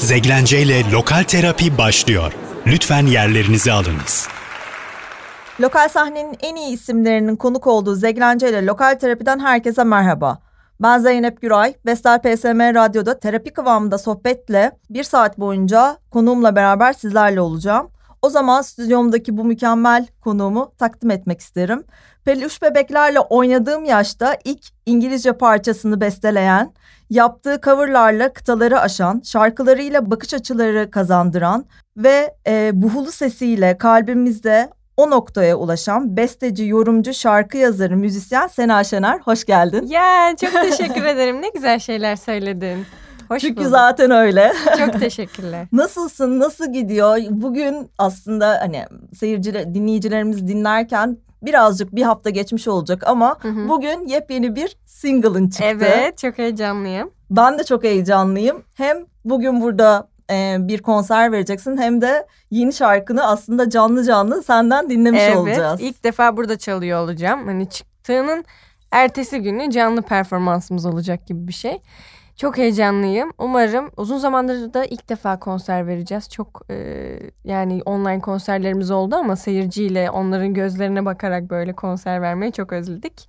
Zeglence ile Lokal Terapi başlıyor. Lütfen yerlerinizi alınız. Lokal sahnenin en iyi isimlerinin konuk olduğu Zeglence ile Lokal Terapi'den herkese merhaba. Ben Zeynep Güray, Vestel PSM Radyo'da terapi kıvamında sohbetle bir saat boyunca konuğumla beraber sizlerle olacağım. O zaman stüdyomdaki bu mükemmel konuğumu takdim etmek isterim. Peluş bebeklerle oynadığım yaşta ilk İngilizce parçasını besteleyen, yaptığı coverlarla kıtaları aşan, şarkılarıyla bakış açıları kazandıran ve e, buhulu sesiyle kalbimizde o noktaya ulaşan besteci, yorumcu, şarkı yazarı, müzisyen Sena Şener. Hoş geldin. Ya çok teşekkür ederim. Ne güzel şeyler söyledin. Hoş Çünkü bulduk. zaten öyle. Çok teşekkürler. Nasılsın? Nasıl gidiyor? Bugün aslında hani seyirciler, dinleyicilerimiz dinlerken birazcık bir hafta geçmiş olacak ama Hı hı. bugün yepyeni bir single'ın çıktı. Evet çok heyecanlıyım. Ben de çok heyecanlıyım. Hem bugün burada e, bir konser vereceksin hem de yeni şarkını aslında canlı canlı senden dinlemiş evet olacağız. ilk defa burada çalıyor olacağım. Hani çıktığının ertesi günü canlı performansımız olacak gibi bir şey. Çok heyecanlıyım. Umarım uzun zamandır da ilk defa konser vereceğiz. Çok e, yani online konserlerimiz oldu ama seyirciyle onların gözlerine bakarak böyle konser vermeyi çok özledik.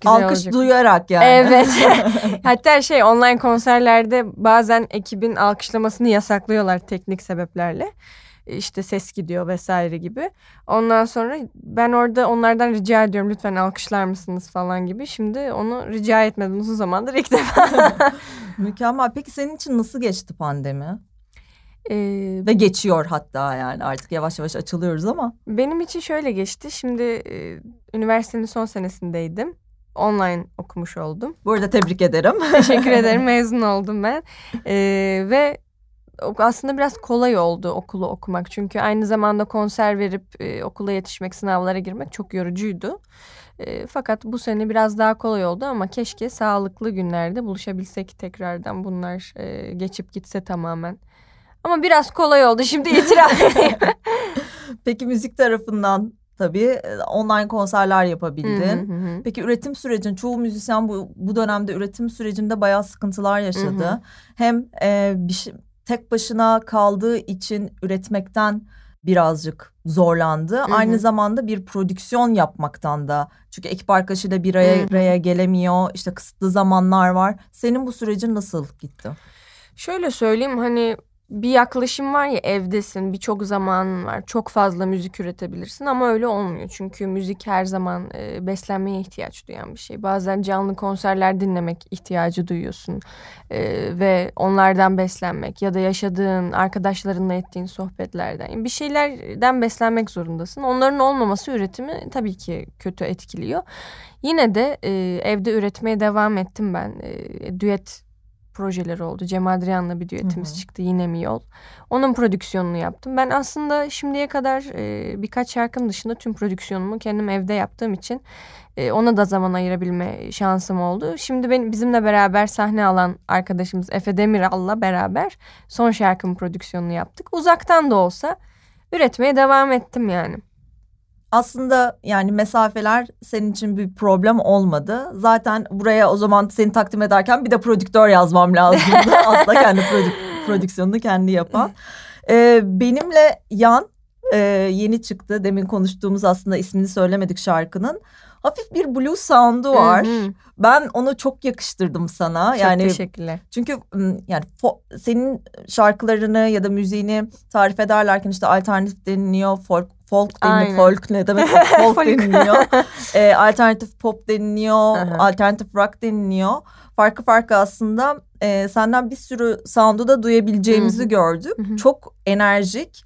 Güzel Alkış olacak. duyarak yani. Evet. Hatta şey online konserlerde bazen ekibin alkışlamasını yasaklıyorlar teknik sebeplerle. İşte ses gidiyor vesaire gibi. Ondan sonra ben orada onlardan rica ediyorum lütfen alkışlar mısınız falan gibi. Şimdi onu rica etmedim uzun zamandır ilk defa. Mükemmel. Peki senin için nasıl geçti pandemi? Ee, Ve geçiyor hatta yani artık yavaş yavaş açılıyoruz ama. benim için şöyle geçti. Şimdi e, üniversitenin son senesindeydim. Online okumuş oldum. Bu arada tebrik ederim. Teşekkür ederim. Mezun oldum ben. Ee, ve aslında biraz kolay oldu okulu okumak. Çünkü aynı zamanda konser verip e, okula yetişmek, sınavlara girmek çok yorucuydu. E, fakat bu sene biraz daha kolay oldu ama keşke sağlıklı günlerde buluşabilsek tekrardan bunlar e, geçip gitse tamamen. Ama biraz kolay oldu. Şimdi itiraf edeyim. Peki müzik tarafından tabii e, online konserler yapabildin. Hı hı hı. Peki üretim sürecin çoğu müzisyen bu, bu dönemde üretim sürecinde bayağı sıkıntılar yaşadı. Hı hı. Hem e, bir şey- tek başına kaldığı için üretmekten birazcık zorlandı. hı. Aynı zamanda bir prodüksiyon yapmaktan da. Çünkü ekip arkadaşıyla bir araya, Hı hı. araya gelemiyor. İşte kısıtlı zamanlar var. Senin bu sürecin nasıl gitti? Şöyle söyleyeyim hani bir yaklaşım var ya evdesin birçok zamanın var. Çok fazla müzik üretebilirsin ama öyle olmuyor. Çünkü müzik her zaman e, beslenmeye ihtiyaç duyan bir şey. Bazen canlı konserler dinlemek ihtiyacı duyuyorsun E, ve onlardan beslenmek ya da yaşadığın arkadaşlarınla ettiğin sohbetlerden. Bir şeylerden beslenmek zorundasın. Onların olmaması üretimi tabii ki kötü etkiliyor. Yine de e, evde üretmeye devam ettim ben. E, düet projeleri oldu. Cem Adrian'la bir düetimiz Hı hı. çıktı yine mi yol. Onun prodüksiyonunu yaptım. Ben aslında şimdiye kadar e, birkaç şarkının dışında tüm prodüksiyonumu kendim evde yaptığım için e, ona da zaman ayırabilme şansım oldu. Şimdi benim bizimle beraber sahne alan arkadaşımız Efe Demiral'la beraber son şarkımın prodüksiyonunu yaptık. Uzaktan da olsa üretmeye devam ettim yani. Aslında yani mesafeler senin için bir problem olmadı. Zaten buraya o zaman seni takdim ederken bir de prodüktör yazmam lazımdı. Aslında kendi prodük- prodüksiyonunu kendi yapan. Ee, benimle Yan e, yeni çıktı. Demin konuştuğumuz aslında ismini söylemedik şarkının. Hafif bir blues sound'u var. Hı hı. Ben onu çok yakıştırdım sana. Çok yani teşekkürler. çünkü yani senin şarkılarını ya da müziğini tarif ederlerken işte alternatif deniliyor, folk folk deniliyor, Aynen. folk ne demek folk deniliyor, e, alternatif pop deniliyor, Aha. alternatif rock deniliyor. Farklı farklı aslında e, senden bir sürü sound'u da duyabileceğimizi Hı hı. gördük. Hı hı. Çok enerjik,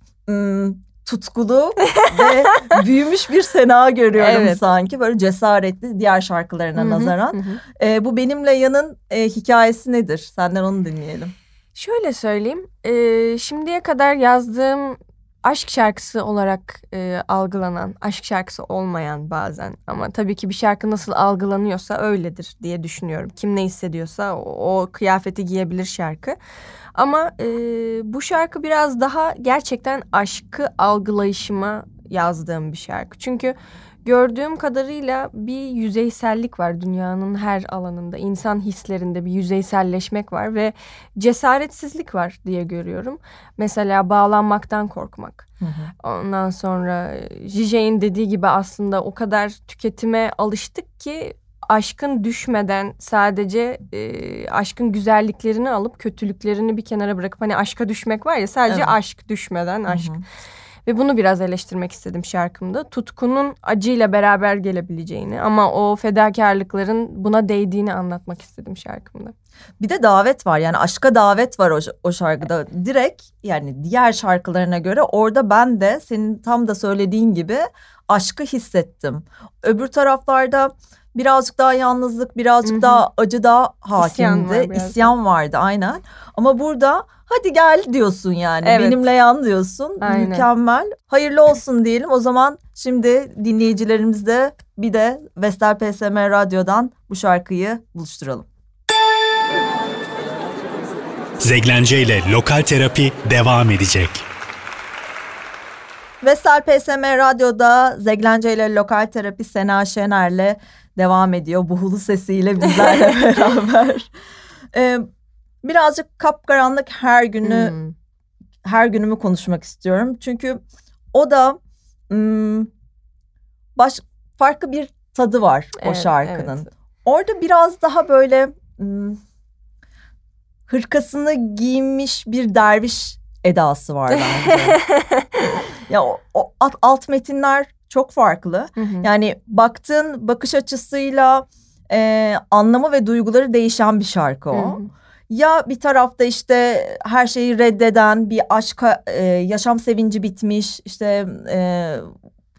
tutkulu ve büyümüş bir Sena görüyorum Evet. sanki. Böyle cesaretli diğer şarkılarına Hı hı, nazaran. hı hı. E, bu benimle yanın e, hikayesi nedir? Senden onu dinleyelim. Şöyle söyleyeyim. e, şimdiye kadar yazdığım aşk şarkısı olarak e, algılanan, aşk şarkısı olmayan bazen ama tabii ki bir şarkı nasıl algılanıyorsa öyledir diye düşünüyorum. Kim ne hissediyorsa o, o kıyafeti giyebilir şarkı. Ama e, bu şarkı biraz daha gerçekten aşkı algılayışıma yazdığım bir şarkı. Çünkü gördüğüm kadarıyla bir yüzeysellik var dünyanın her alanında. İnsan hislerinde bir yüzeyselleşmek var ve cesaretsizlik var diye görüyorum. Mesela bağlanmaktan korkmak. Hı hı. Ondan sonra Zizek'in dediği gibi aslında o kadar tüketime alıştık ki aşkın düşmeden sadece e, aşkın güzelliklerini alıp kötülüklerini bir kenara bırakıp hani aşka düşmek var ya sadece Evet. aşk düşmeden aşk. Hı hı. Ve bunu biraz eleştirmek istedim şarkımda. Tutkunun acıyla beraber gelebileceğini ama o fedakarlıkların buna değdiğini anlatmak istedim şarkımda. Bir de davet var yani aşka davet var o, o şarkıda. Direkt yani diğer şarkılarına göre orada ben de senin tam da söylediğin gibi aşkı hissettim. Öbür taraflarda birazcık daha yalnızlık, birazcık Hı hı. daha acı daha İsyan hakimdi. var biraz da. İsyan vardı aynen. Ama burada hadi gel diyorsun yani. Evet. Benimle yan diyorsun. Aynen. Mükemmel. Hayırlı olsun diyelim. O zaman şimdi dinleyicilerimiz de bir de Vestel PSM Radyo'dan bu şarkıyı buluşturalım. Zeglence ile Lokal Terapi devam edecek. Vestel PSM Radyo'da Zeglence ile Lokal Terapi Sena Şener'le devam ediyor. Buhulu sesiyle bizlerle beraber. Ee, birazcık kapkaranlık her günü Hmm. her günümü konuşmak istiyorum. Çünkü o da ım, baş farklı bir tadı var o Evet, şarkının. evet. Orada biraz daha böyle ım, hırkasını giymiş bir derviş edası var bence. ya o, o alt, alt metinler çok farklı. Hı hı. Yani baktığın bakış açısıyla e, anlamı ve duyguları değişen bir şarkı o. Hı hı. Ya bir tarafta işte her şeyi reddeden bir aşka e, yaşam sevinci bitmiş işte e,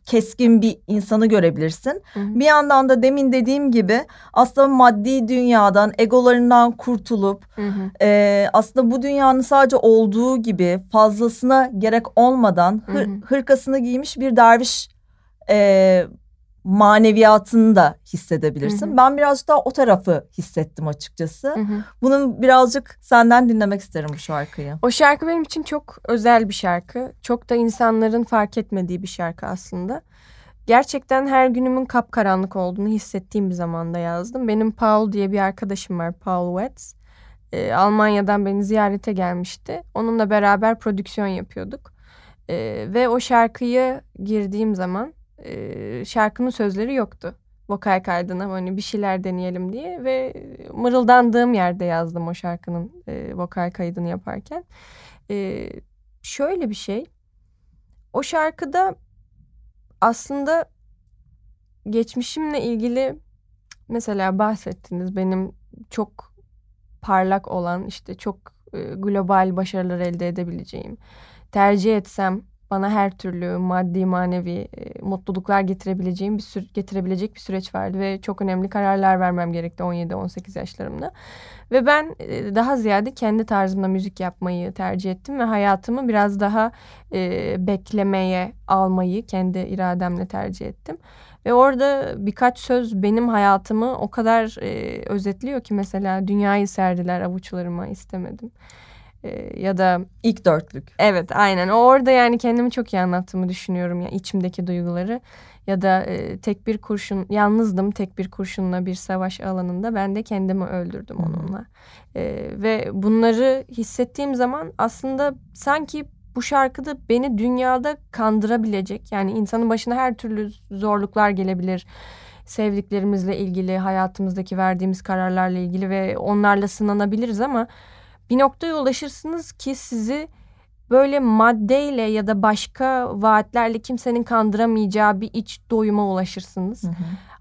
keskin bir insanı görebilirsin. Hı hı. Bir yandan da demin dediğim gibi aslında maddi dünyadan egolarından kurtulup Hı hı. e, aslında bu dünyanın sadece olduğu gibi fazlasına gerek olmadan hır- Hı hı. hırkasını giymiş bir derviş e, maneviyatını da hissedebilirsin. Hı hı. Ben birazcık daha o tarafı hissettim açıkçası. Hı hı. Bunun birazcık senden dinlemek isterim bu şarkıyı. O şarkı benim için çok özel bir şarkı. Çok da insanların fark etmediği bir şarkı aslında. Gerçekten her günümün kapkaranlık olduğunu hissettiğim bir zamanda yazdım. Benim Paul diye bir arkadaşım var, Paul Wetz. Ee, Almanya'dan beni ziyarete gelmişti. Onunla beraber prodüksiyon yapıyorduk. Ee, ve o şarkıyı girdiğim zaman e, şarkının sözleri yoktu. Vokal kaydına hani bir şeyler deneyelim diye ve mırıldandığım yerde yazdım o şarkının e, vokal kaydını yaparken. Ee, şöyle bir şey. O şarkıda aslında geçmişimle ilgili mesela bahsettiniz benim çok parlak olan işte çok e, global başarılar elde edebileceğim. Tercih etsem bana her türlü maddi manevi e, mutluluklar getirebileceğim bir sür- getirebilecek bir süreç vardı ve çok önemli kararlar vermem gerekti 17-18 yaşlarımda. Ve ben e, daha ziyade kendi tarzımda müzik yapmayı tercih ettim ve hayatımı biraz daha e, beklemeye almayı kendi irademle tercih ettim. Ve orada birkaç söz benim hayatımı o kadar e, özetliyor ki mesela dünyayı serdiler avuçlarıma istemedim. E, ya da İlk dörtlük. Evet aynen. Orada yani kendimi çok iyi anlattığımı düşünüyorum ya içimdeki duyguları. Ya da e, tek bir kurşun yalnızdım tek bir kurşunla bir savaş alanında ben de kendimi öldürdüm onunla. E, ve bunları hissettiğim zaman aslında sanki bu şarkıda beni dünyada kandırabilecek yani insanın başına her türlü zorluklar gelebilir. Sevdiklerimizle ilgili, hayatımızdaki verdiğimiz kararlarla ilgili ve onlarla sınanabiliriz ama bir noktaya ulaşırsınız ki sizi böyle maddeyle ya da başka vaatlerle kimsenin kandıramayacağı bir iç doyuma ulaşırsınız. Hı hı.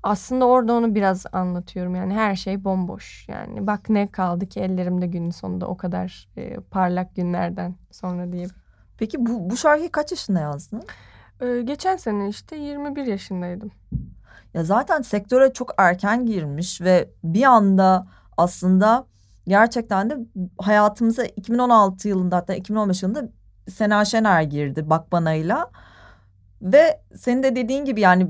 Aslında orada onu biraz anlatıyorum yani her şey bomboş yani bak ne kaldı ki ellerimde günün sonunda o kadar e, parlak günlerden sonra diye. Peki bu, bu şarkıyı kaç yaşında yazdın? Ee, geçen sene işte 21 yaşındaydım. Ya zaten sektöre çok erken girmiş ve bir anda aslında gerçekten de hayatımıza 2016 yılında hatta 2015 yılında Sena Şener girdi Bak Bana'yla. Ve senin de dediğin gibi yani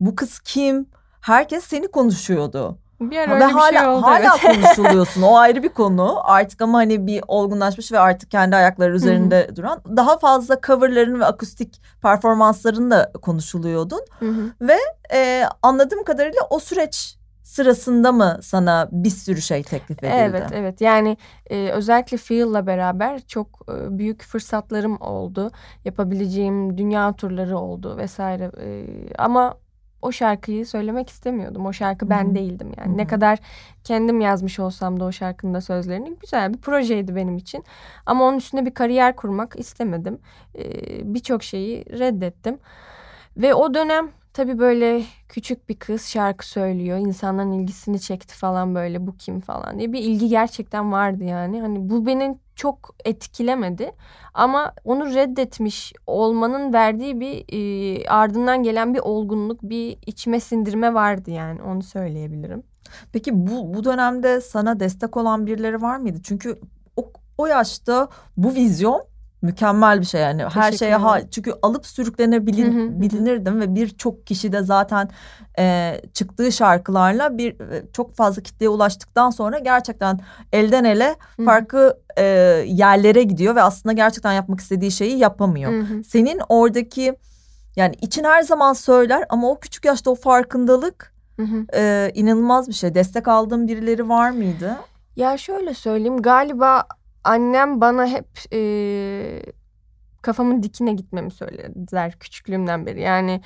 bu kız kim? Herkes seni konuşuyordu. Bir ara Ve öyle bir hala, şey oldu hala evet. konuşuluyorsun. O ayrı bir konu. Artık ama hani bir olgunlaşmış ve artık kendi ayakları üzerinde duran. Daha fazla coverların ve akustik performansların da konuşuluyordun. Hı hı. Ee, anladığım kadarıyla o süreç sırasında mı sana bir sürü şey teklif edildi? Evet evet yani e, özellikle Feel'la beraber çok e, büyük fırsatlarım oldu. Yapabileceğim dünya turları oldu vesaire. E, ama o şarkıyı söylemek istemiyordum. O şarkı ben Hı hı. değildim yani. Hı Ne kadar kendim yazmış olsam da o şarkının da sözlerini güzel bir projeydi benim için. Ama onun üstüne bir kariyer kurmak istemedim. E, Birçok şeyi reddettim. Ve o dönem tabii böyle küçük bir kız şarkı söylüyor. İnsanların ilgisini çekti falan böyle bu kim falan diye bir ilgi gerçekten vardı yani. Hani bu beni çok etkilemedi. Ama onu reddetmiş olmanın verdiği bir e, ardından gelen bir olgunluk, bir içime sindirme vardı yani onu söyleyebilirim. Peki bu bu dönemde sana destek olan birileri var mıydı? Çünkü o, o yaşta bu vizyon mükemmel bir şey yani. Her Teşekkür şeye ha çünkü alıp sürüklenebilin bilinirdim ve birçok kişi de zaten e, çıktığı şarkılarla bir e, çok fazla kitleye ulaştıktan sonra gerçekten elden ele Hı hı. farklı e, yerlere gidiyor ve aslında gerçekten yapmak istediği şeyi yapamıyor. Senin oradaki yani için her zaman söyler ama o küçük yaşta o farkındalık Hı hı. e, inanılmaz bir şey. Destek aldığın birileri var mıydı? Ya şöyle söyleyeyim galiba annem bana hep e, kafamın dikine gitmemi söylediler küçüklüğümden beri. Yani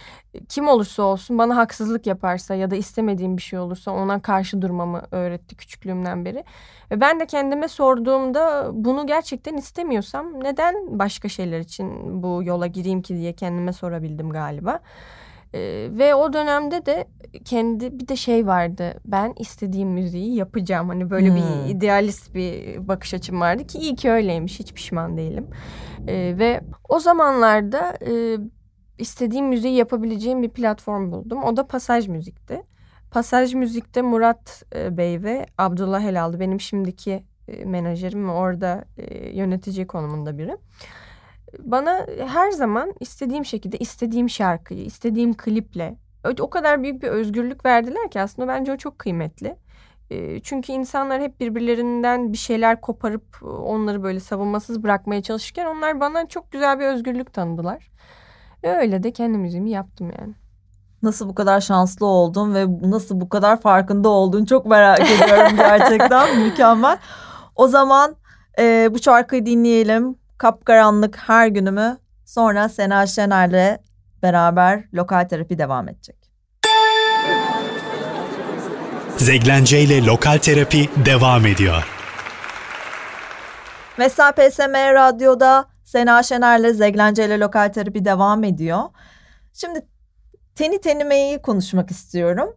kim olursa olsun bana haksızlık yaparsa ya da istemediğim bir şey olursa ona karşı durmamı öğretti küçüklüğümden beri. Ve ben de kendime sorduğumda bunu gerçekten istemiyorsam neden başka şeyler için bu yola gireyim ki diye kendime sorabildim galiba. Ee, ve o dönemde de kendi bir de şey vardı. Ben istediğim müziği yapacağım. Hani böyle Hmm. bir idealist bir bakış açım vardı ki iyi ki öyleymiş. Hiç pişman değilim. Ee, ve o zamanlarda e, istediğim müziği yapabileceğim bir platform buldum. O da Pasaj Müzik'ti. Pasaj Müzik'te Murat e, Bey ve Abdullah Helal'dı. Benim şimdiki e, menajerim ve orada e, yönetici konumunda biri. Bana her zaman istediğim şekilde istediğim şarkıyı, istediğim kliple o kadar büyük bir özgürlük verdiler ki aslında bence o çok kıymetli. E, Çünkü insanlar hep birbirlerinden bir şeyler koparıp e, onları böyle savunmasız bırakmaya çalışırken onlar bana çok güzel bir özgürlük tanıdılar. Ve öyle de kendi müziğimi yaptım yani. Nasıl bu kadar şanslı oldun ve nasıl bu kadar farkında oldun çok merak ediyorum gerçekten mükemmel. O zaman e, bu şarkıyı dinleyelim. Kapkaranlık her günümü sonra Sena Şener'le beraber lokal terapi devam edecek. Zeglence ile Lokal Terapi devam ediyor. Vesel PSM Radyo'da Sena Şener'le Zeglence ile Lokal Terapi devam ediyor. Şimdi Teni Tenime'yi konuşmak istiyorum.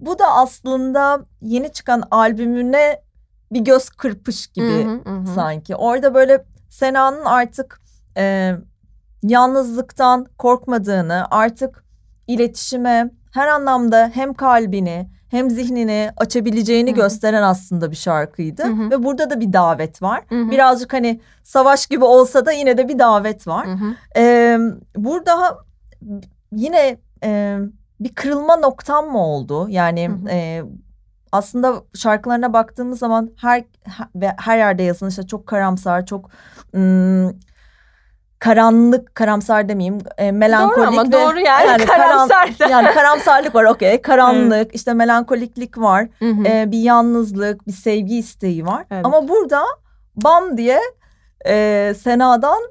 Bu da aslında yeni çıkan albümüne bir göz kırpış gibi hı, hı hı. sanki. Orada böyle Sena'nın artık e, yalnızlıktan korkmadığını, artık iletişime her anlamda hem kalbini hem zihnini açabileceğini Hı hı. gösteren aslında bir şarkıydı. Hı hı. Ve burada da bir davet var. Hı hı. Birazcık hani savaş gibi olsa da yine de bir davet var. Hı hı. Ee, burada yine e, bir kırılma noktam mı oldu? Yani Hı hı. e, aslında şarkılarına baktığımız zaman her her- her yerde yazılışta çok karamsar, çok ım, karanlık, karamsar demeyeyim, e, melankolik Doğru ama ve doğru yani, karan- karamsar da. yani karamsarlık var, okey, karanlık, işte melankoliklik var, Hı hı. e, bir yalnızlık, bir sevgi isteği var. Evet. Ama burada bam diye e, Sena'dan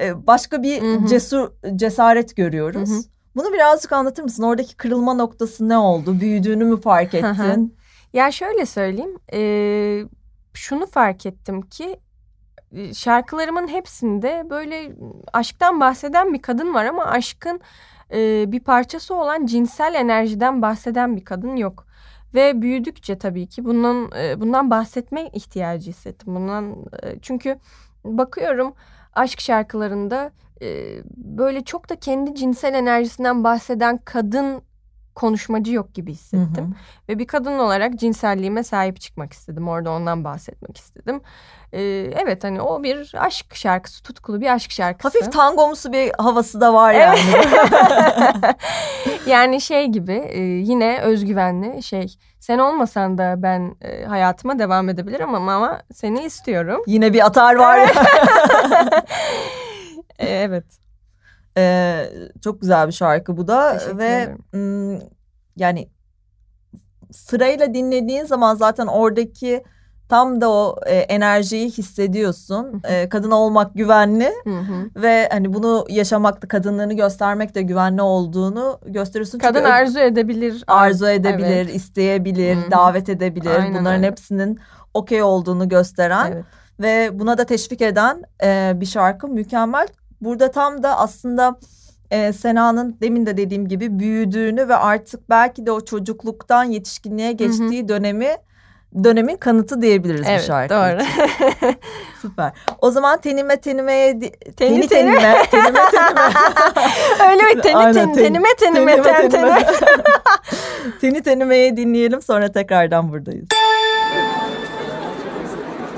e, başka bir Hı hı. cesur cesaret görüyoruz. Hı hı. Bunu birazcık anlatır mısın? Oradaki kırılma noktası ne oldu? Büyüdüğünü mü fark ettin? Ya şöyle söyleyeyim. eee, şunu fark ettim ki e, şarkılarımın hepsinde böyle aşktan bahseden bir kadın var ama aşkın e, bir parçası olan cinsel enerjiden bahseden bir kadın yok. Ve büyüdükçe tabii ki bundan e, bundan bahsetme ihtiyacı hissettim. Bundan e, çünkü bakıyorum aşk şarkılarında e, böyle çok da kendi cinsel enerjisinden bahseden kadın konuşmacı yok gibi hissettim. Hı hı. Ve bir kadın olarak cinselliğime sahip çıkmak istedim. Orada ondan bahsetmek istedim. Ee, evet hani o bir aşk şarkısı, tutkulu bir aşk şarkısı. Hafif tangomsu bir havası da var yani. yani şey gibi e, yine özgüvenli şey. Sen olmasan da ben e, hayatıma devam edebilirim ama, ama seni istiyorum. Yine bir atar var. Evet. Ee, çok güzel bir şarkı bu da Teşekkür ve m, yani sırayla dinlediğin zaman zaten oradaki tam da o e, enerjiyi hissediyorsun. E, kadın olmak güvenli ve hani bunu yaşamakta kadınlığını göstermek de güvenli olduğunu gösteriyorsun. Çünkü Kadın ö- arzu edebilir. arzu edebilir, Evet. isteyebilir, davet edebilir. Aynen Bunların öyle. hepsinin okey olduğunu gösteren Evet. ve buna da teşvik eden e, bir şarkı mükemmel. Burada tam da aslında e, Sena'nın demin de dediğim gibi büyüdüğünü ve artık belki de o çocukluktan yetişkinliğe geçtiği dönemi dönemin kanıtı diyebiliriz bu Evet şarkı. doğru. için. Süper. O zaman tenime tenimeye di- Teni teni teni. tenime tenime tenime Öyle mi? Teni, Aynen, ten- tenime tenime tenime ten, tenime. teni. Teni tenimeye dinleyelim sonra tekrardan buradayız.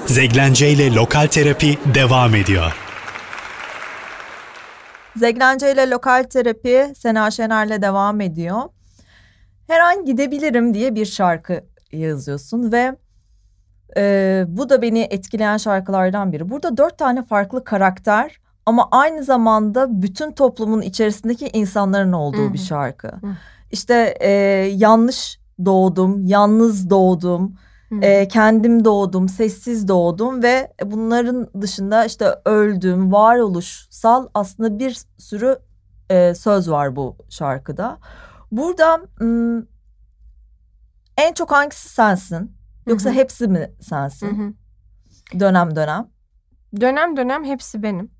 Zeglence ile Lokal Terapi devam ediyor. Zeglence ile lokal terapi Sena Şener'le devam ediyor. Her an gidebilirim diye bir şarkı yazıyorsun ve e, bu da beni etkileyen şarkılardan biri. Burada dört tane farklı karakter ama aynı zamanda bütün toplumun içerisindeki insanların olduğu bir şarkı. İşte e, yanlış doğdum, yalnız doğdum. E, kendim doğdum, sessiz doğdum ve bunların dışında işte öldüm, varoluşsal aslında bir sürü e, söz var bu şarkıda. Burada m, en çok hangisi sensin? Yoksa Hı hı. hepsi mi Hı sensin? hı. Dönem dönem. Dönem dönem hepsi benim.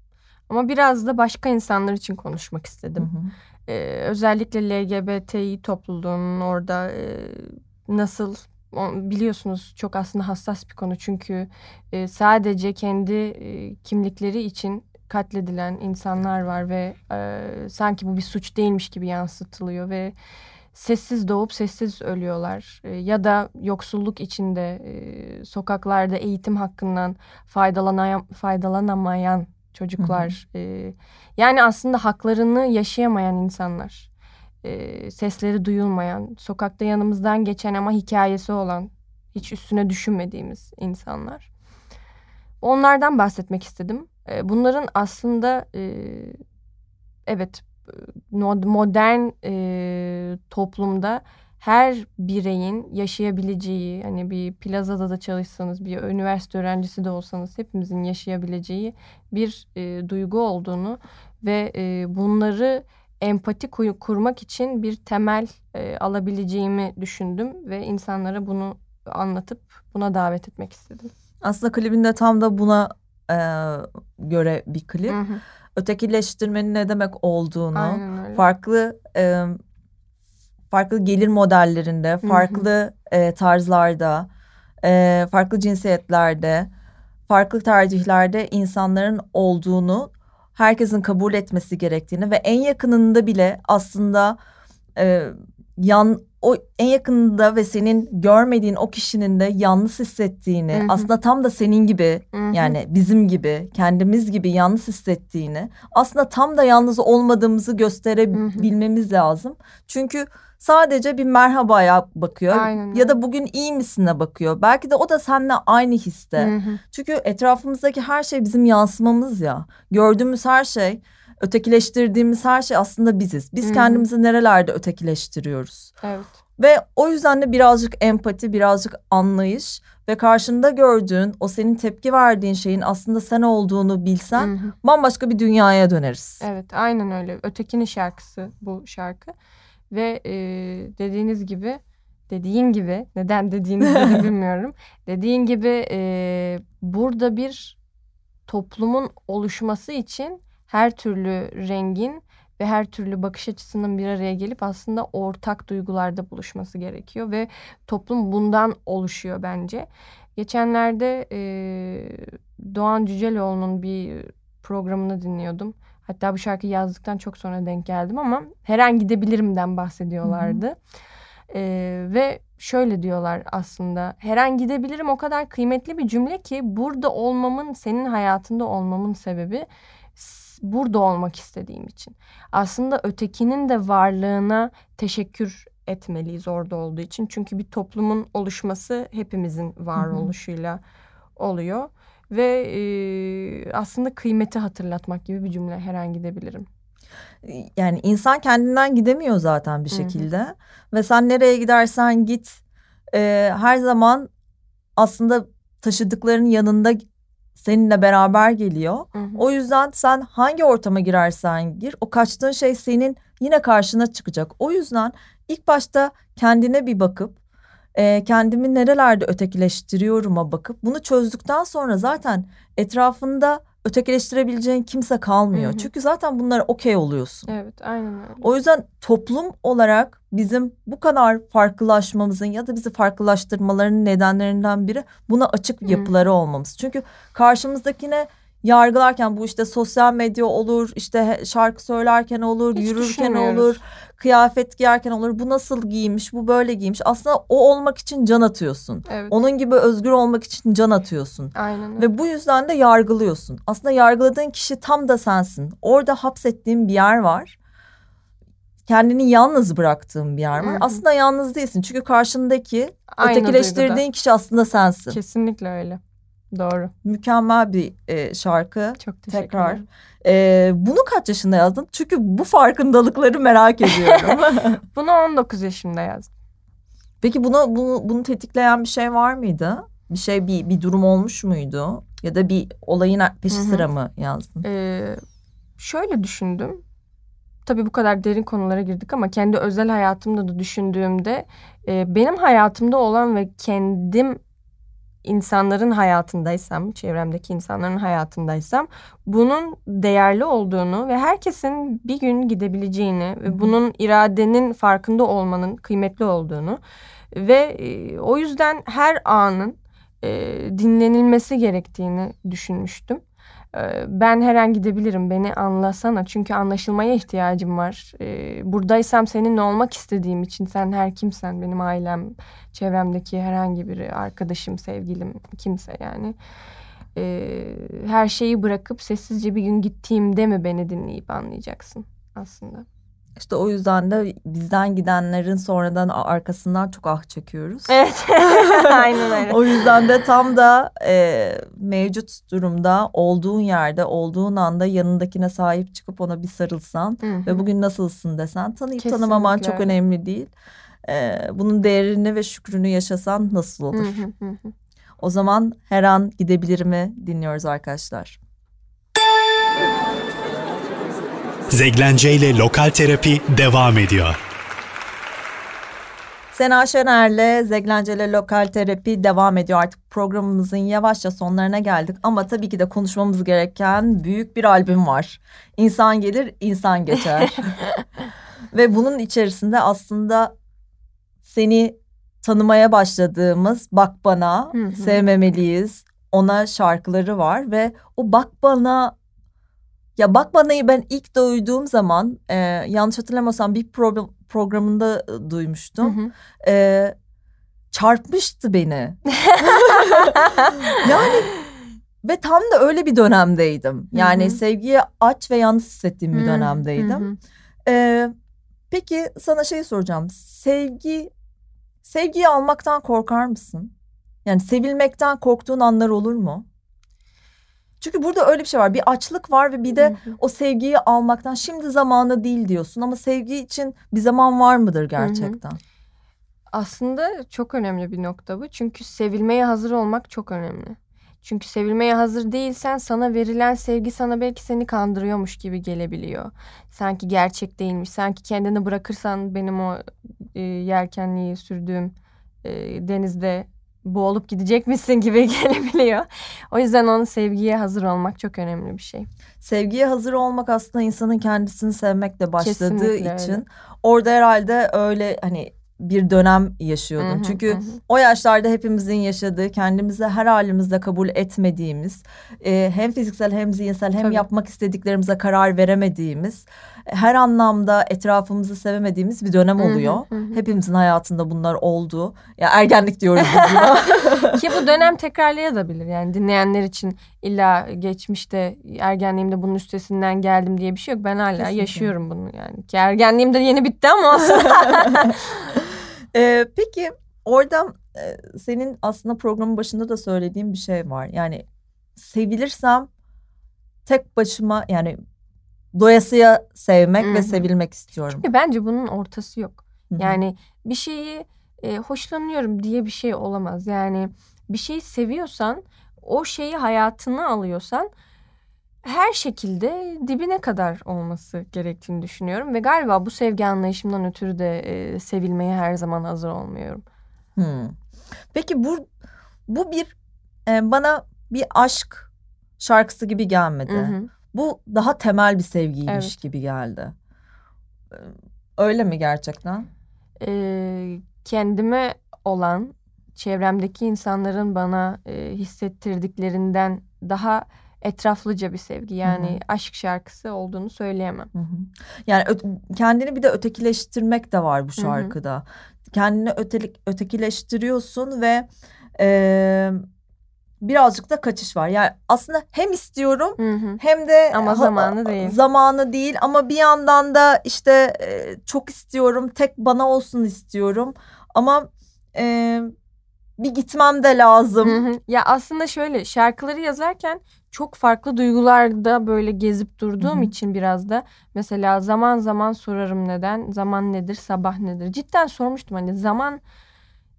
Ama biraz da başka insanlar için konuşmak Hı istedim. hı. Ee, özellikle LGBTİ topluluğunun orada e, nasıl biliyorsunuz çok aslında hassas bir konu. Çünkü e, sadece kendi e, kimlikleri için katledilen insanlar var ve e, sanki bu bir suç değilmiş gibi yansıtılıyor ve sessiz doğup sessiz ölüyorlar. E, ya da yoksulluk içinde e, sokaklarda eğitim hakkından faydalanayan, faydalanamayan çocuklar e, yani aslında haklarını yaşayamayan insanlar e, sesleri duyulmayan sokakta yanımızdan geçen ama hikayesi olan hiç üstüne düşünmediğimiz insanlar. Onlardan bahsetmek istedim. E, bunların aslında e, evet modern toplumda her bireyin yaşayabileceği hani bir plazada da çalışsanız bir üniversite öğrencisi de olsanız hepimizin yaşayabileceği bir e, duygu olduğunu ve e, bunları empati kurmak için bir temel e, alabileceğimi düşündüm ve insanlara bunu anlatıp buna davet etmek istedim. Aslında klibinde tam da buna e, göre bir klip. Hı hı. Ötekileştirmenin ne demek olduğunu, farklı e, farklı gelir modellerinde, hı. farklı e, tarzlarda, e, farklı cinsiyetlerde, farklı tercihlerde insanların olduğunu, herkesin kabul etmesi gerektiğini ve en yakınında bile aslında e, yan o en yakınında ve senin görmediğin o kişinin de yalnız hissettiğini, Hı hı. aslında tam da senin gibi Hı hı. yani bizim gibi, kendimiz gibi yalnız hissettiğini, aslında tam da yalnız olmadığımızı gösterebilmemiz lazım. Çünkü sadece bir merhabaya bakıyor Aynen ya da bugün iyi misine bakıyor. Belki de o da seninle aynı histe. Hı hı. Çünkü etrafımızdaki her şey bizim yansımamız ya. Gördüğümüz her şey, ötekileştirdiğimiz her şey aslında biziz. Biz Hı hı. kendimizi nerelerde ötekileştiriyoruz? Evet. Ve o yüzden de birazcık empati, birazcık anlayış ve karşında gördüğün, o senin tepki verdiğin şeyin aslında sen olduğunu bilsen Hı hı. bambaşka bir dünyaya döneriz. Evet aynen öyle. Ötekinin şarkısı bu şarkı. Ve e, dediğiniz gibi dediğin gibi neden dediğinizi de bilmiyorum. Dediğin gibi e, burada bir toplumun oluşması için her türlü rengin ve her türlü bakış açısının bir araya gelip aslında ortak duygularda buluşması gerekiyor ve toplum bundan oluşuyor bence. Geçenlerde e, Doğan Cüceloğlu'nun bir programını dinliyordum. Hatta bu şarkıyı yazdıktan çok sonra denk geldim ama her an gidebilirimden bahsediyorlardı. Ee, ve şöyle diyorlar aslında her an gidebilirim o kadar kıymetli bir cümle ki burada olmamın senin hayatında olmamın sebebi burada olmak istediğim için. Aslında ötekinin de varlığına teşekkür etmeliyiz orada olduğu için. Çünkü bir toplumun oluşması hepimizin varoluşuyla oluyor. Ve e, aslında kıymeti hatırlatmak gibi bir cümle her an gidebilirim. Yani insan kendinden gidemiyor zaten bir şekilde. Hı hı. Ve sen nereye gidersen git e, her zaman aslında taşıdıkların yanında seninle beraber geliyor. Hı hı. O yüzden sen hangi ortama girersen gir o kaçtığın şey senin yine karşına çıkacak. O yüzden ilk başta kendine bir bakıp e, kendimi nerelerde ötekileştiriyorum'a bakıp bunu çözdükten sonra zaten etrafında ötekileştirebileceğin kimse kalmıyor. Hı hı. Çünkü zaten bunlara okey oluyorsun. Evet aynen öyle. O yüzden toplum olarak bizim bu kadar farklılaşmamızın ya da bizi farklılaştırmalarının nedenlerinden biri buna açık yapıları hı. olmamız. Çünkü karşımızdakine yargılarken bu işte sosyal medya olur, işte şarkı söylerken olur, Hiç yürürken olur, kıyafet giyerken olur. Bu nasıl giymiş, bu böyle giymiş. Aslında o olmak için can atıyorsun. Evet. Onun gibi özgür olmak için can atıyorsun. Aynen. Ve bu yüzden de yargılıyorsun. Aslında yargıladığın kişi tam da sensin. Orada hapsettiğin bir yer var. Kendini yalnız bıraktığın bir yer var. Hı-hı. Aslında yalnız değilsin. Çünkü karşındaki Aynı ötekileştirdiğin duyguda. kişi aslında sensin. Kesinlikle öyle. Doğru. Mükemmel bir e, şarkı. Çok teşekkür Tekrar. ederim. E, bunu kaç yaşında yazdın? Çünkü bu farkındalıkları merak ediyorum. bunu 19 yaşında yazdım. Peki bunu, bunu bunu tetikleyen bir şey var mıydı? Bir şey bir bir durum olmuş muydu? Ya da bir olayın peşi sıra mı yazdın? Ee, şöyle düşündüm. Tabii bu kadar derin konulara girdik ama kendi özel hayatımda da düşündüğümde e, benim hayatımda olan ve kendim insanların hayatındaysam, çevremdeki insanların hayatındaysam bunun değerli olduğunu ve herkesin bir gün gidebileceğini ve bunun iradenin farkında olmanın kıymetli olduğunu ve e, o yüzden her anın e, dinlenilmesi gerektiğini düşünmüştüm. Ee, ben her an gidebilirim beni anlasana çünkü anlaşılmaya ihtiyacım var. Ee, buradaysam seninle olmak istediğim için sen her kimsen benim ailem, çevremdeki herhangi biri, arkadaşım, sevgilim, kimse yani. Ee, her şeyi bırakıp sessizce bir gün gittiğimde mi beni dinleyip anlayacaksın aslında. İşte o yüzden de bizden gidenlerin sonradan arkasından çok ah çekiyoruz. Evet. Aynen öyle. o yüzden de tam da e, mevcut durumda olduğun yerde olduğun anda yanındakine sahip çıkıp ona bir sarılsan Hı-hı. ve bugün nasılsın desen tanıyıp Kesinlikle. tanımaman çok önemli değil. E, bunun değerini ve şükrünü yaşasan nasıl olur? O zaman her an gidebilir mi dinliyoruz arkadaşlar. Zeglence ile Lokal Terapi devam ediyor. Sena Şener'le Zeglence ile Lokal Terapi devam ediyor. Artık programımızın yavaşça sonlarına geldik. Ama tabii ki de konuşmamız gereken büyük bir albüm var. İnsan gelir, insan geçer. Ve bunun içerisinde aslında seni tanımaya başladığımız Bak Bana, Sevmemeliyiz, ona şarkıları var. Ve o Bak Bana ya Bak Bana'yı ben ilk duyduğum zaman e, yanlış hatırlamasam bir pro programında e, duymuştum. Hı hı. E, çarpmıştı beni. yani ve tam da öyle bir dönemdeydim. Yani hı hı. sevgiye aç ve yalnız hissettiğim bir dönemdeydim. Hı hı. E, peki sana şey soracağım. Sevgi sevgiyi almaktan korkar mısın? Yani sevilmekten korktuğun anlar olur mu? Çünkü burada öyle bir şey var. Bir açlık var ve bir de o sevgiyi almaktan şimdi zamanı değil diyorsun ama sevgi için bir zaman var mıdır gerçekten? Aslında çok önemli bir nokta bu. Çünkü sevilmeye hazır olmak çok önemli. Çünkü sevilmeye hazır değilsen sana verilen sevgi sana belki seni kandırıyormuş gibi gelebiliyor. Sanki gerçek değilmiş. Sanki kendini bırakırsan benim o e, yelkenliği sürdüğüm e, denizde boğulup gidecek misin gibi gelebiliyor. O yüzden onun sevgiye hazır olmak çok önemli bir şey. Sevgiye hazır olmak aslında insanın kendisini sevmekle başladığı Kesinlikle için öyle. orada herhalde öyle hani bir dönem yaşıyordun. Hı hı, Çünkü hı o yaşlarda hepimizin yaşadığı, kendimizi her halimizde kabul etmediğimiz, e, hem fiziksel hem zihinsel hem Tabii. yapmak istediklerimize karar veremediğimiz, her anlamda etrafımızı sevemediğimiz bir dönem Hı hı, oluyor. hı hı. Hepimizin hayatında bunlar oldu. Ya ergenlik diyoruz buna. Ki bu dönem tekrarlayabilir. Yani dinleyenler için illa geçmişte ergenliğimde bunun üstesinden geldim diye bir şey yok. Ben hala Kesinlikle. yaşıyorum bunu yani. Ki ergenliğim de yeni bitti ama. Ee, peki orada e, senin aslında programın başında da söylediğin bir şey var. Yani sevilirsem tek başıma yani doyasıya sevmek Hı ve sevilmek istiyorum. Çünkü bence bunun ortası yok. Hı hı. Yani bir şeyi e, hoşlanıyorum diye bir şey olamaz. Yani bir şeyi seviyorsan, o şeyi hayatına alıyorsan her şekilde dibine kadar olması gerektiğini düşünüyorum ve galiba bu sevgi anlayışımdan ötürü de e, sevilmeye her zaman hazır olmuyorum. Hmm. Peki bu bu bir e, bana bir aşk şarkısı gibi gelmedi. Hı hı. Bu daha temel bir sevgiymiş Evet. gibi geldi. Ee, Öyle mi gerçekten? E, kendime olan çevremdeki insanların bana e, hissettirdiklerinden daha etraflıca bir sevgi. Yani Hı hı. aşk şarkısı olduğunu söyleyemem. Hı hı. Yani ö- kendini bir de ötekileştirmek de var bu şarkıda. Kendini ötelik, ötekileştiriyorsun ve e, birazcık da kaçış var. Yani aslında hem istiyorum Hı hı. hem de Ama ha- zamanı değil. Zamanı değil ama bir yandan da işte e, çok istiyorum, tek bana olsun istiyorum. Ama e, bir gitmem de lazım. Hı hı. Ya aslında şöyle şarkıları yazarken çok farklı duygularda böyle gezip durduğum için biraz da mesela zaman zaman sorarım neden, zaman nedir, sabah nedir? Cidden sormuştum hani zaman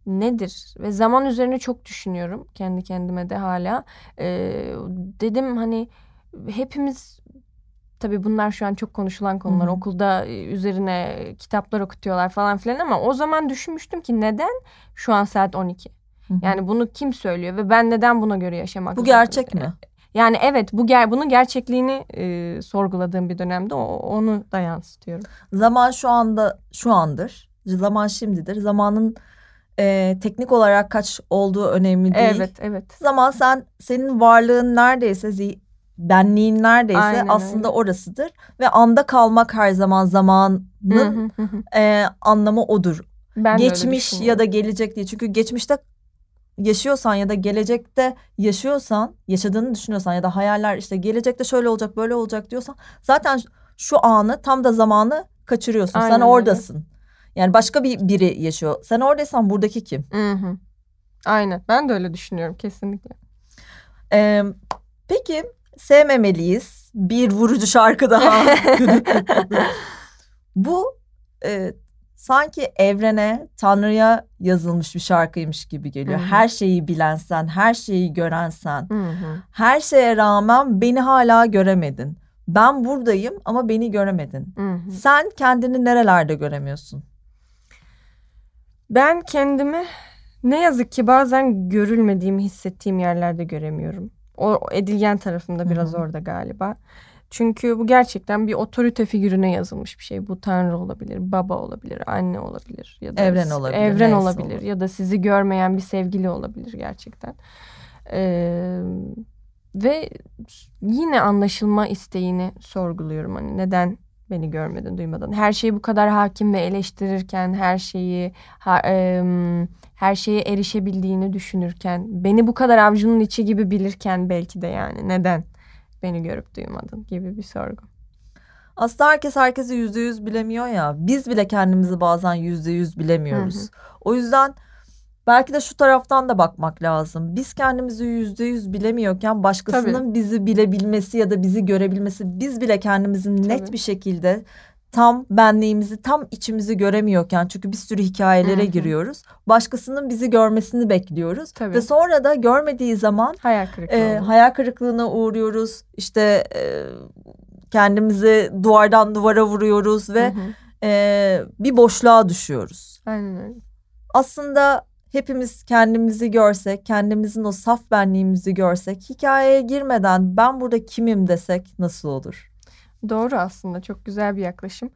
nedir ve zaman üzerine çok düşünüyorum kendi kendime de hala. Ee, dedim hani hepimiz tabii bunlar şu an çok konuşulan konular. Hı hı. Okulda e, üzerine kitaplar okutuyorlar falan filan ama o zaman düşünmüştüm ki neden şu an saat 12? Yani bunu kim söylüyor ve ben neden buna göre yaşamak bu gerçek mi? Yani evet bu ger bunun gerçekliğini e, sorguladığım bir dönemde o, onu da yansıtıyorum. Zaman şu anda şu andır. Zaman şimdidir. Zamanın e, teknik olarak kaç olduğu önemli değil. Evet evet. Zaman sen senin varlığın neredeyse benliğin neredeyse Aynen aslında öyle. orasıdır ve anda kalmak her zaman zamanın e, anlamı odur. Ben Geçmiş ya da gelecek değil. Çünkü geçmişte yaşıyorsan ya da gelecekte yaşıyorsan, yaşadığını düşünüyorsan ya da hayaller işte gelecekte şöyle olacak, böyle olacak diyorsan zaten şu anı tam da zamanı kaçırıyorsun. Aynen Sen öyle. oradasın. Yani başka bir biri yaşıyor. Sen oradaysan buradaki kim? Hı hı. Aynen ben de öyle düşünüyorum kesinlikle. Ee, peki sevmemeliyiz. Bir vurucu şarkı daha. Bu e, sanki evrene, Tanrı'ya yazılmış bir şarkıymış gibi geliyor. Hı hı. Her şeyi bilen sen, her şeyi gören sen. Hı hı. Her şeye rağmen beni hala göremedin. Ben buradayım ama beni göremedin. Hı hı. Sen kendini nerelerde göremiyorsun? Ben kendimi ne yazık ki bazen görülmediğimi hissettiğim yerlerde göremiyorum. O edilgen tarafımda biraz Hı hı. orada galiba. Çünkü bu gerçekten bir otorite figürüne yazılmış bir şey. Bu tanrı olabilir, baba olabilir, anne olabilir ya da Evren olabilir, Evren olabilir olur. ya da sizi görmeyen bir sevgili olabilir gerçekten. Ee, ve yine anlaşılma isteğini sorguluyorum. Hani neden beni görmedin, duymadın? Her şeyi bu kadar hakim ve eleştirirken, her şeyi ha- em, her şeye erişebildiğini düşünürken, beni bu kadar avcunun içi gibi bilirken belki de yani neden beni görüp duymadın gibi bir sorgu. Aslında herkes herkesi yüzde yüz bilemiyor ya. Biz bile kendimizi bazen yüzde yüz bilemiyoruz. O yüzden belki de şu taraftan da bakmak lazım. Biz kendimizi yüzde yüz bilemiyorken başkasının bizi bilebilmesi ya da bizi görebilmesi, biz bile kendimizi net Tabii. bir şekilde tam benliğimizi, tam içimizi göremiyorken çünkü bir sürü hikayelere Hı hı. giriyoruz. Başkasının bizi görmesini bekliyoruz Tabii. ve sonra da görmediği zaman Hayal kırıklığı. e, hayal kırıklığına uğruyoruz. İşte e, kendimizi duvardan duvara vuruyoruz ve e, bir boşluğa düşüyoruz. Aynen. Aslında hepimiz kendimizi görsek, kendimizin o saf benliğimizi görsek, hikayeye girmeden ben burada kimim desek nasıl olur? Doğru aslında çok güzel bir yaklaşım.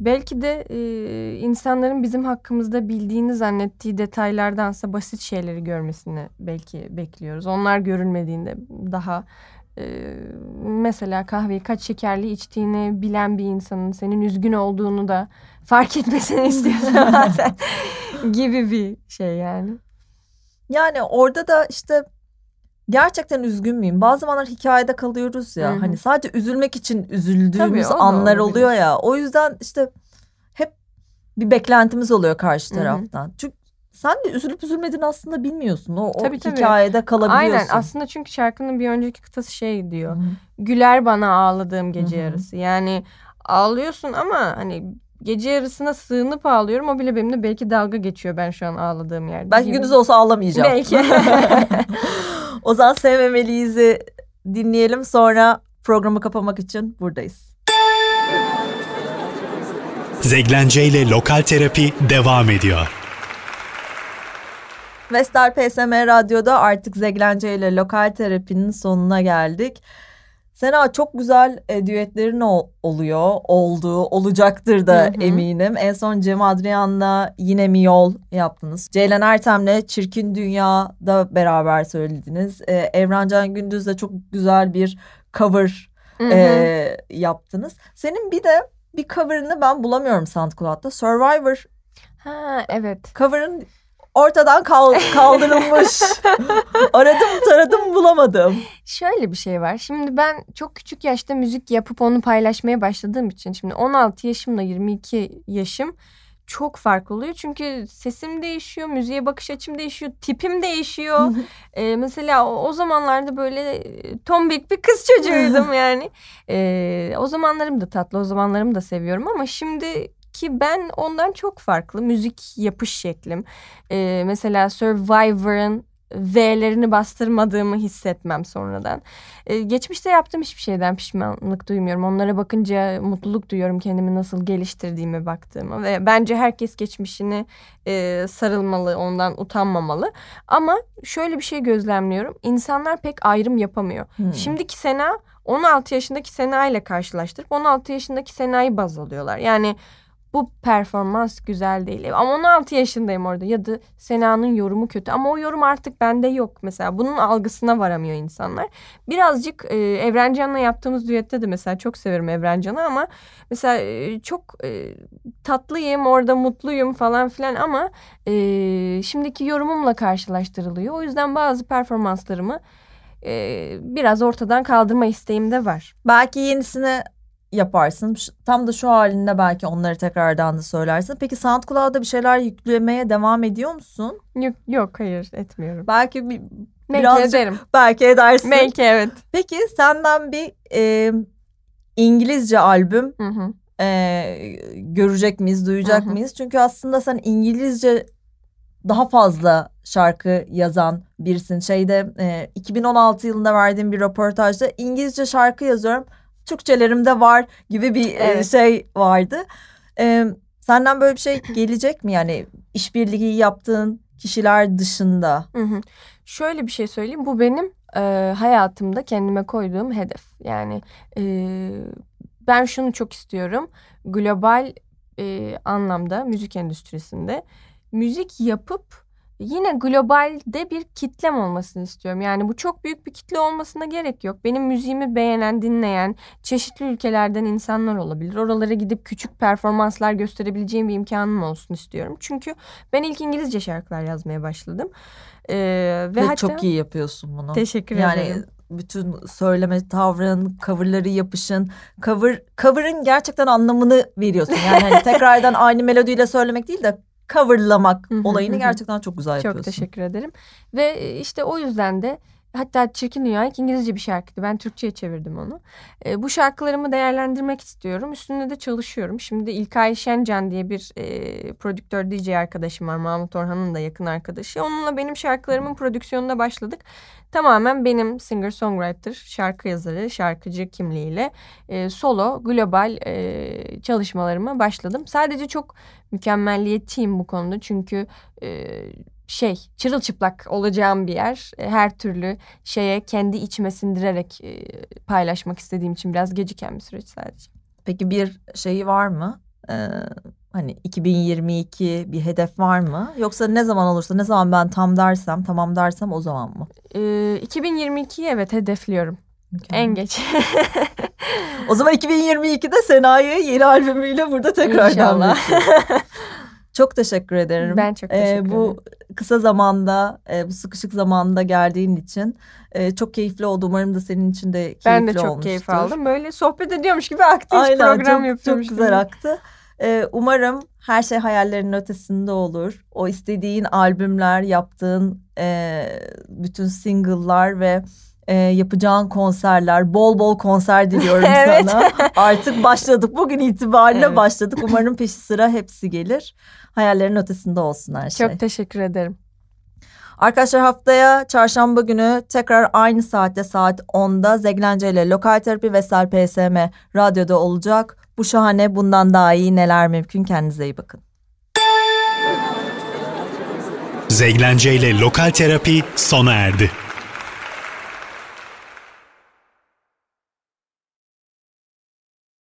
Belki de e, insanların bizim hakkımızda bildiğini zannettiği detaylardansa basit şeyleri görmesini belki bekliyoruz. Onlar görülmediğinde daha e, mesela kahveyi kaç şekerli içtiğini bilen bir insanın senin üzgün olduğunu da fark etmesini istiyorsun bazen gibi bir şey yani. Yani orada da işte gerçekten üzgün müyüm? Bazı zamanlar hikayede kalıyoruz ya. Hı hı. Hani sadece üzülmek için üzüldüğümüz Tabii, anlar olabilir. oluyor ya. O yüzden işte hep bir beklentimiz oluyor karşı taraftan. Çünkü sen de üzülüp üzülmediğini aslında bilmiyorsun. O, o Tabii, tabii. hikayede kalabiliyorsun. Aynen aslında çünkü şarkının bir önceki kıtası şey diyor. Hı hı. Güler bana ağladığım gece Hı hı. yarısı. Yani ağlıyorsun ama hani gece yarısına sığınıp ağlıyorum. O bile benimle belki dalga geçiyor ben şu an ağladığım yerde. Belki gibi. gündüz olsa ağlamayacağım. Belki. o zaman Sevmemeliyiz'i dinleyelim sonra programı kapamak için buradayız. Zeglence ile Lokal Terapi devam ediyor. Vestel PSM Radyo'da artık Zeglence ile lokal terapinin sonuna geldik. Sena çok güzel e, düetlerin ol- oluyor, oldu, olacaktır da Hı hı. eminim. En son Cem Adrian'la Yine Mi Yol yaptınız. Ceylan Ertem'le Çirkin Dünya'da beraber söylediniz. E, Evrencan Gündüz'le çok güzel bir cover Hı hı. e, yaptınız. Senin bir de bir cover'ını ben bulamıyorum SoundCloud'da. Survivor ha evet. cover'ın ortadan kal- kaldırılmış. Aradım taradım bulamadım. Şöyle bir şey var. Şimdi ben çok küçük yaşta müzik yapıp onu paylaşmaya başladığım için şimdi 16 yaşımla 22 yaşım çok farklı oluyor. Çünkü sesim değişiyor, müziğe bakış açım değişiyor, tipim değişiyor. Ee, mesela o, o zamanlarda böyle e, tombik bir kız çocuğuydum yani. Ee, o zamanlarım da tatlı, o zamanlarımı da seviyorum ama şimdi ki ben ondan çok farklı müzik yapış şeklim. Ee, mesela Survivor'ın V'lerini bastırmadığımı hissetmem sonradan. Ee, geçmişte yaptığım hiçbir şeyden pişmanlık duymuyorum. Onlara bakınca mutluluk duyuyorum kendimi nasıl geliştirdiğime baktığıma. Ve bence herkes geçmişini e, sarılmalı, ondan utanmamalı. Ama şöyle bir şey gözlemliyorum. İnsanlar pek ayrım yapamıyor. Hmm. Şimdiki Sena 16 yaşındaki Sena ile karşılaştırıp 16 yaşındaki Sena'yı baz alıyorlar. Yani bu performans güzel değil. Ama 16 yaşındayım orada ya da Sena'nın yorumu kötü ama o yorum artık bende yok mesela. Bunun algısına varamıyor insanlar. Birazcık e, Evrencan'la yaptığımız düette de mesela çok severim Evrencan'ı ama mesela e, çok e, tatlıyım orada mutluyum falan filan ama e, şimdiki yorumumla karşılaştırılıyor. O yüzden bazı performanslarımı e, biraz ortadan kaldırma isteğim de var. Belki yenisini yaparsın. Tam da şu halinde belki onları tekrardan da söylersin. Peki SoundCloud'da bir şeyler yüklemeye devam ediyor musun? Yok, yok hayır etmiyorum. Belki bir, Belki Birazcık- ederim. belki edersin. Belki evet. Peki senden bir e, İngilizce albüm Hı hı. e, görecek miyiz, duyacak Hı hı. mıyız? Çünkü aslında sen İngilizce daha fazla şarkı yazan birisin. Şeyde e, 2016 yılında verdiğim bir röportajda İngilizce şarkı yazıyorum. Türkçelerim de var gibi bir e, Evet. şey vardı. E, senden böyle bir şey gelecek mi? Yani işbirliği yaptığın kişiler dışında. Hı hı. Şöyle bir şey söyleyeyim. Bu benim e, hayatımda kendime koyduğum hedef. Yani e, ben şunu çok istiyorum. Global e, anlamda müzik endüstrisinde müzik yapıp yine globalde bir kitlem olmasını istiyorum. Yani bu çok büyük bir kitle olmasına gerek yok. Benim müziğimi beğenen, dinleyen çeşitli ülkelerden insanlar olabilir. Oralara gidip küçük performanslar gösterebileceğim bir imkanım olsun istiyorum. Çünkü ben ilk İngilizce şarkılar yazmaya başladım. Ee, ve, Ve, hatta çok iyi yapıyorsun bunu. teşekkür Yani ederim. bütün söyleme tavrın, coverları yapışın. Cover cover'ın gerçekten anlamını veriyorsun. Yani hani tekrardan aynı melodiyle söylemek değil de coverlamak olayını gerçekten çok güzel Çok yapıyorsun. teşekkür ederim. Ve e, işte o yüzden de hatta Çirkin Dünya ilk İngilizce bir şarkıydı. Ben Türkçe'ye çevirdim onu. E, bu şarkılarımı değerlendirmek istiyorum. Üstünde de çalışıyorum. Şimdi İlkay Şencan diye bir e, prodüktör DJ arkadaşım var. Mahmut Orhan'ın da yakın arkadaşı. Onunla benim şarkılarımın prodüksiyonuna başladık. Tamamen benim singer-songwriter, şarkı yazarı, şarkıcı kimliğiyle e, solo, global e, çalışmalarıma başladım. Sadece çok mükemmelliyetçiyim bu konuda. Çünkü e, şey çırılçıplak olacağım bir yer. E, Her türlü şeye kendi içime sindirerek e, paylaşmak istediğim için biraz geciken bir süreç sadece. Peki bir şeyi var mı? Ee, hani 2022 bir hedef var mı? Yoksa ne zaman olursa ne zaman ben tam dersem tamam dersem o zaman mı? Ee, 2022'yi evet hedefliyorum. Mükemmel. En geç. O zaman 2022'de Sena'yı yeni albümüyle burada tekrardan İnşallah. Çok teşekkür ederim. Ben çok Ee, teşekkür bu ederim. kısa zamanda, e, bu sıkışık zamanda geldiğin için e, çok keyifli oldu. Umarım da senin için de keyifli Ben de çok olmuştur. keyif aldım. Böyle sohbet ediyormuş gibi aktif Aynen program çok, yapıyormuş çok gibi. güzel aktı. Ee, umarım her şey hayallerinin ötesinde olur. O istediğin albümler, yaptığın e, bütün single'lar ve e, yapacağın konserler, bol bol konser diliyorum Evet. sana. Artık başladık. Bugün itibariyle Evet. başladık. Umarım peşi sıra hepsi gelir. Hayallerin ötesinde olsun her şey. Çok teşekkür ederim. Arkadaşlar haftaya çarşamba günü tekrar aynı saatte saat 10'da Zeglence ile Lokal Terapi Vestel PSM radyoda olacak. Bu şahane bundan daha iyi neler mümkün kendinize iyi bakın. Zeglence ile Lokal Terapi sona erdi.